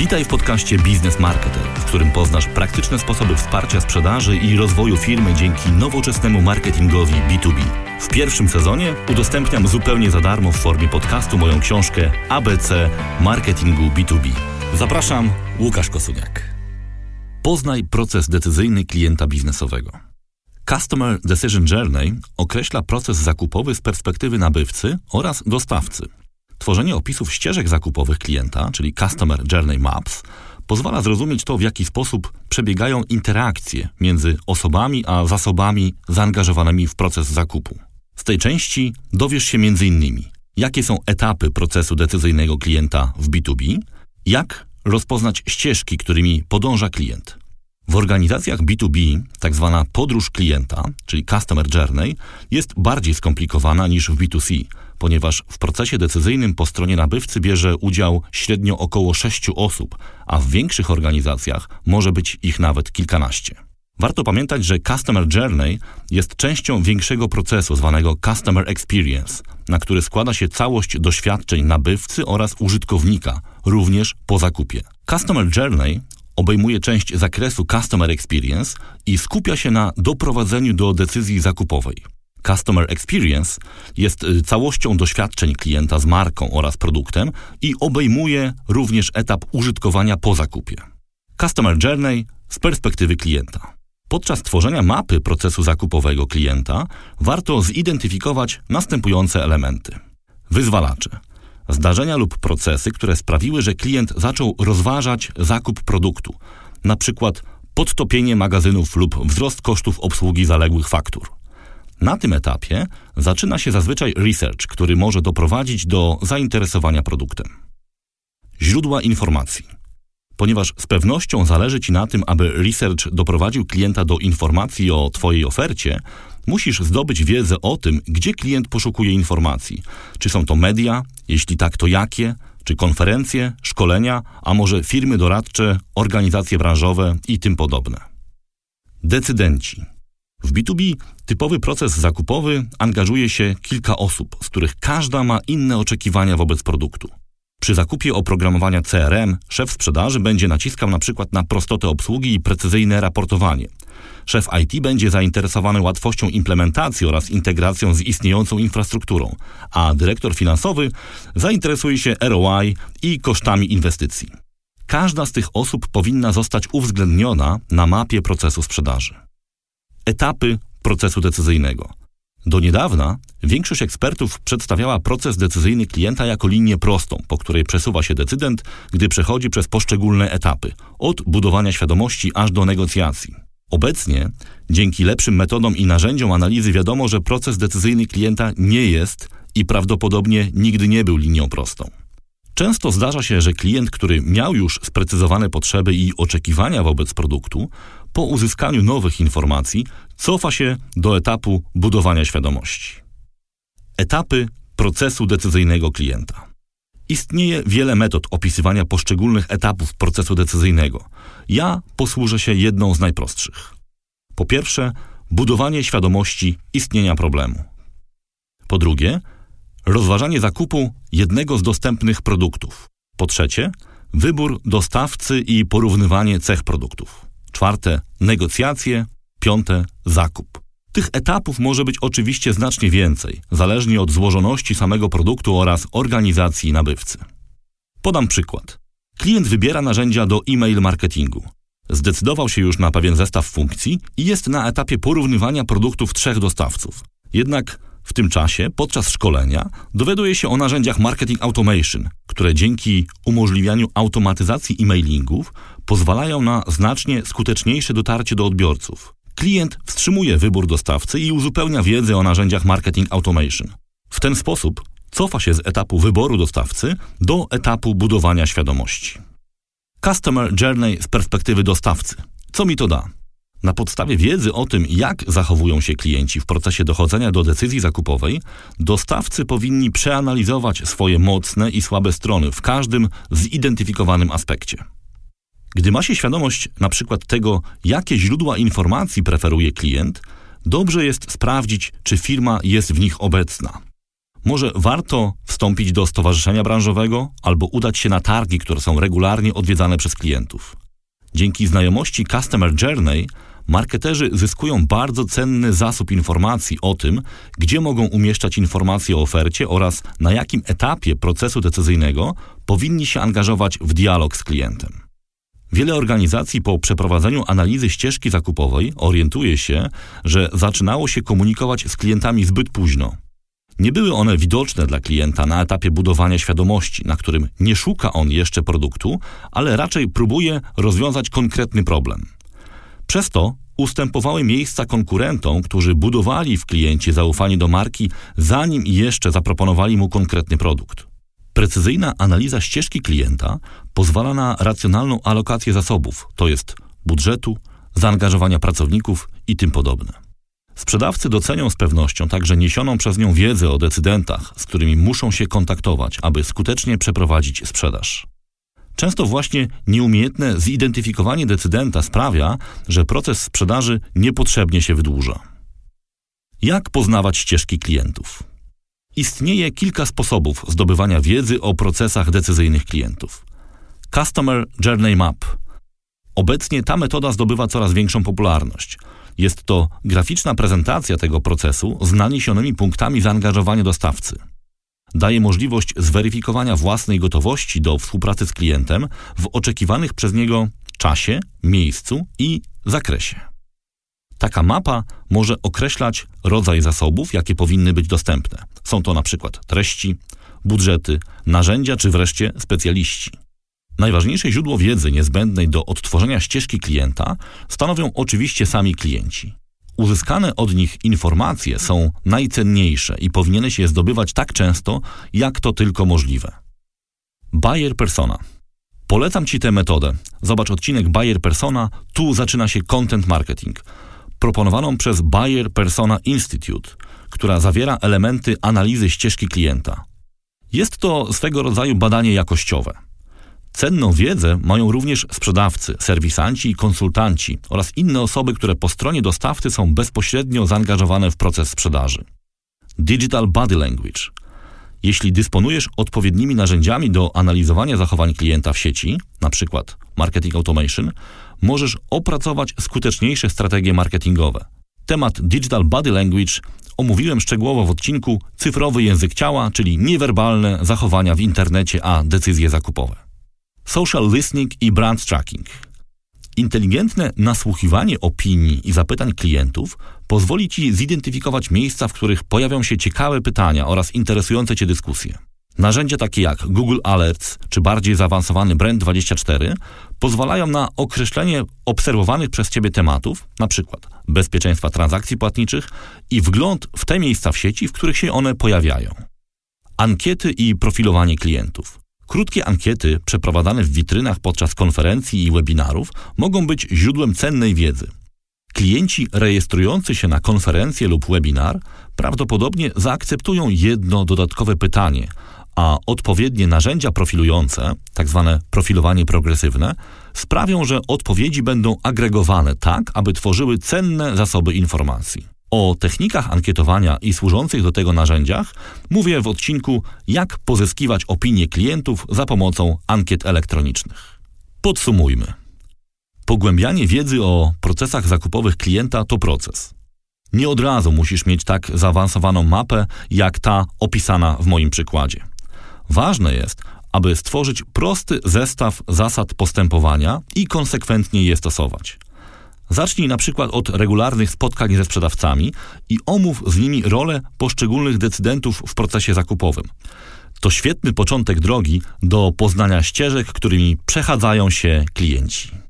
Witaj w podcaście Biznes Marketer, w którym poznasz praktyczne sposoby wsparcia sprzedaży i rozwoju firmy dzięki nowoczesnemu marketingowi B2B. W pierwszym sezonie udostępniam zupełnie za darmo w formie podcastu moją książkę ABC Marketingu B2B. Zapraszam, Łukasz Kosuniak. Poznaj proces decyzyjny klienta biznesowego. Customer Decision Journey określa proces zakupowy z perspektywy nabywcy oraz dostawcy. Tworzenie opisów ścieżek zakupowych klienta, czyli Customer Journey Maps, pozwala zrozumieć to, w jaki sposób przebiegają interakcje między osobami a zasobami zaangażowanymi w proces zakupu. Z tej części dowiesz się m.in. jakie są etapy procesu decyzyjnego klienta w B2B, jak rozpoznać ścieżki, którymi podąża klient. W organizacjach B2B tak zwana podróż klienta, czyli Customer Journey, jest bardziej skomplikowana niż w B2C, ponieważ w procesie decyzyjnym po stronie nabywcy bierze udział średnio około 6 osób, a w większych organizacjach może być ich nawet kilkanaście. Warto pamiętać, że Customer Journey jest częścią większego procesu zwanego Customer Experience, na który składa się całość doświadczeń nabywcy oraz użytkownika, również po zakupie. Customer Journey obejmuje część zakresu Customer Experience i skupia się na doprowadzeniu do decyzji zakupowej. Customer Experience jest y, całością doświadczeń klienta z marką oraz produktem i obejmuje również etap użytkowania po zakupie. Customer Journey z perspektywy klienta. Podczas tworzenia mapy procesu zakupowego klienta warto zidentyfikować następujące elementy: wyzwalacze, zdarzenia lub procesy, które sprawiły, że klient zaczął rozważać zakup produktu, na przykład podtopienie magazynów lub wzrost kosztów obsługi zaległych faktur. Na tym etapie zaczyna się zazwyczaj research, który może doprowadzić do zainteresowania produktem. Źródła informacji. Ponieważ z pewnością zależy Ci na tym, aby research doprowadził klienta do informacji o Twojej ofercie, musisz zdobyć wiedzę o tym, gdzie klient poszukuje informacji. Czy są to media? Jeśli tak, to jakie? Czy konferencje, szkolenia, a może firmy doradcze, organizacje branżowe i tym podobne. Decydenci. W B2B typowy proces zakupowy angażuje się kilka osób, z których każda ma inne oczekiwania wobec produktu. Przy zakupie oprogramowania CRM szef sprzedaży będzie naciskał na przykład na prostotę obsługi i precyzyjne raportowanie. Szef IT będzie zainteresowany łatwością implementacji oraz integracją z istniejącą infrastrukturą, a dyrektor finansowy zainteresuje się ROI i kosztami inwestycji. Każda z tych osób powinna zostać uwzględniona na mapie procesu sprzedaży. Etapy procesu decyzyjnego. Do niedawna większość ekspertów przedstawiała proces decyzyjny klienta jako linię prostą, po której przesuwa się decydent, gdy przechodzi przez poszczególne etapy, od budowania świadomości aż do negocjacji. Obecnie, dzięki lepszym metodom i narzędziom analizy, wiadomo, że proces decyzyjny klienta nie jest i prawdopodobnie nigdy nie był linią prostą. Często zdarza się, że klient, który miał już sprecyzowane potrzeby i oczekiwania wobec produktu, po uzyskaniu nowych informacji cofa się do etapu budowania świadomości. Etapy procesu decyzyjnego klienta. Istnieje wiele metod opisywania poszczególnych etapów procesu decyzyjnego. Ja posłużę się jedną z najprostszych. Po pierwsze, budowanie świadomości istnienia problemu. Po drugie, rozważanie zakupu jednego z dostępnych produktów. Po trzecie, wybór dostawcy i porównywanie cech produktów. Czwarte, negocjacje. Piąte, zakup. Tych etapów może być oczywiście znacznie więcej, zależnie od złożoności samego produktu oraz organizacji nabywcy. Podam przykład. Klient wybiera narzędzia do e-mail marketingu. Zdecydował się już na pewien zestaw funkcji i jest na etapie porównywania produktów trzech dostawców. Jednak w tym czasie, podczas szkolenia, dowiaduje się o narzędziach marketing automation, które dzięki umożliwianiu automatyzacji e-mailingów pozwalają na znacznie skuteczniejsze dotarcie do odbiorców. Klient wstrzymuje wybór dostawcy i uzupełnia wiedzę o narzędziach marketing automation. W ten sposób cofa się z etapu wyboru dostawcy do etapu budowania świadomości. Customer Journey z perspektywy dostawcy. Co mi to da? Na podstawie wiedzy o tym, jak zachowują się klienci w procesie dochodzenia do decyzji zakupowej, dostawcy powinni przeanalizować swoje mocne i słabe strony w każdym zidentyfikowanym aspekcie. Gdy ma się świadomość na przykład tego, jakie źródła informacji preferuje klient, dobrze jest sprawdzić, czy firma jest w nich obecna. Może warto wstąpić do stowarzyszenia branżowego albo udać się na targi, które są regularnie odwiedzane przez klientów. Dzięki znajomości Customer Journey marketerzy zyskują bardzo cenny zasób informacji o tym, gdzie mogą umieszczać informacje o ofercie oraz na jakim etapie procesu decyzyjnego powinni się angażować w dialog z klientem. Wiele organizacji po przeprowadzeniu analizy ścieżki zakupowej orientuje się, że zaczynało się komunikować z klientami zbyt późno. Nie były one widoczne dla klienta na etapie budowania świadomości, na którym nie szuka on jeszcze produktu, ale raczej próbuje rozwiązać konkretny problem. Przez to ustępowały miejsca konkurentom, którzy budowali w kliencie zaufanie do marki, zanim jeszcze zaproponowali mu konkretny produkt. Precyzyjna analiza ścieżki klienta pozwala na racjonalną alokację zasobów, to jest budżetu, zaangażowania pracowników i tym podobne. Sprzedawcy docenią z pewnością także niesioną przez nią wiedzę o decydentach, z którymi muszą się kontaktować, aby skutecznie przeprowadzić sprzedaż. Często właśnie nieumiejętne zidentyfikowanie decydenta sprawia, że proces sprzedaży niepotrzebnie się wydłuża. Jak poznawać ścieżki klientów? Istnieje kilka sposobów zdobywania wiedzy o procesach decyzyjnych klientów. Customer Journey Map. Obecnie ta metoda zdobywa coraz większą popularność. Jest to graficzna prezentacja tego procesu z naniesionymi punktami zaangażowania dostawcy. Daje możliwość zweryfikowania własnej gotowości do współpracy z klientem w oczekiwanych przez niego czasie, miejscu i zakresie. Taka mapa może określać rodzaj zasobów, jakie powinny być dostępne. Są to na przykład treści, budżety, narzędzia czy wreszcie specjaliści. Najważniejsze źródło wiedzy niezbędnej do odtworzenia ścieżki klienta stanowią oczywiście sami klienci. Uzyskane od nich informacje są najcenniejsze i powinieneś je zdobywać tak często, jak to tylko możliwe. Buyer persona. Polecam Ci tę metodę. Zobacz odcinek Buyer persona, tu zaczyna się content marketing. Proponowaną przez Buyer Persona Institute, która zawiera elementy analizy ścieżki klienta. Jest to swego rodzaju badanie jakościowe. Cenną wiedzę mają również sprzedawcy, serwisanci i konsultanci oraz inne osoby, które po stronie dostawcy są bezpośrednio zaangażowane w proces sprzedaży. Digital Body Language. Jeśli dysponujesz odpowiednimi narzędziami do analizowania zachowań klienta w sieci, np. Marketing Automation, możesz opracować skuteczniejsze strategie marketingowe. Temat Digital Body Language omówiłem szczegółowo w odcinku Cyfrowy język ciała, czyli niewerbalne zachowania w internecie, a decyzje zakupowe. Social listening i brand tracking. Inteligentne nasłuchiwanie opinii i zapytań klientów pozwoli Ci zidentyfikować miejsca, w których pojawią się ciekawe pytania oraz interesujące Cię dyskusje. Narzędzia takie jak Google Alerts czy bardziej zaawansowany Brand24 pozwalają na określenie obserwowanych przez Ciebie tematów, np. bezpieczeństwa transakcji płatniczych i wgląd w te miejsca w sieci, w których się one pojawiają. Ankiety i profilowanie klientów. Krótkie ankiety przeprowadzane w witrynach podczas konferencji i webinarów mogą być źródłem cennej wiedzy. Klienci rejestrujący się na konferencję lub webinar prawdopodobnie zaakceptują jedno dodatkowe pytanie, a odpowiednie narzędzia profilujące, tzw. Tak profilowanie progresywne, sprawią, że odpowiedzi będą agregowane tak, aby tworzyły cenne zasoby informacji. O technikach ankietowania i służących do tego narzędziach mówię w odcinku Jak pozyskiwać opinie klientów za pomocą ankiet elektronicznych. Podsumujmy. Pogłębianie wiedzy o procesach zakupowych klienta to proces. Nie od razu musisz mieć tak zaawansowaną mapę, jak ta opisana w moim przykładzie. Ważne jest, aby stworzyć prosty zestaw zasad postępowania i konsekwentnie je stosować. Zacznij na przykład od regularnych spotkań ze sprzedawcami i omów z nimi rolę poszczególnych decydentów w procesie zakupowym. To świetny początek drogi do poznania ścieżek, którymi przechadzają się klienci.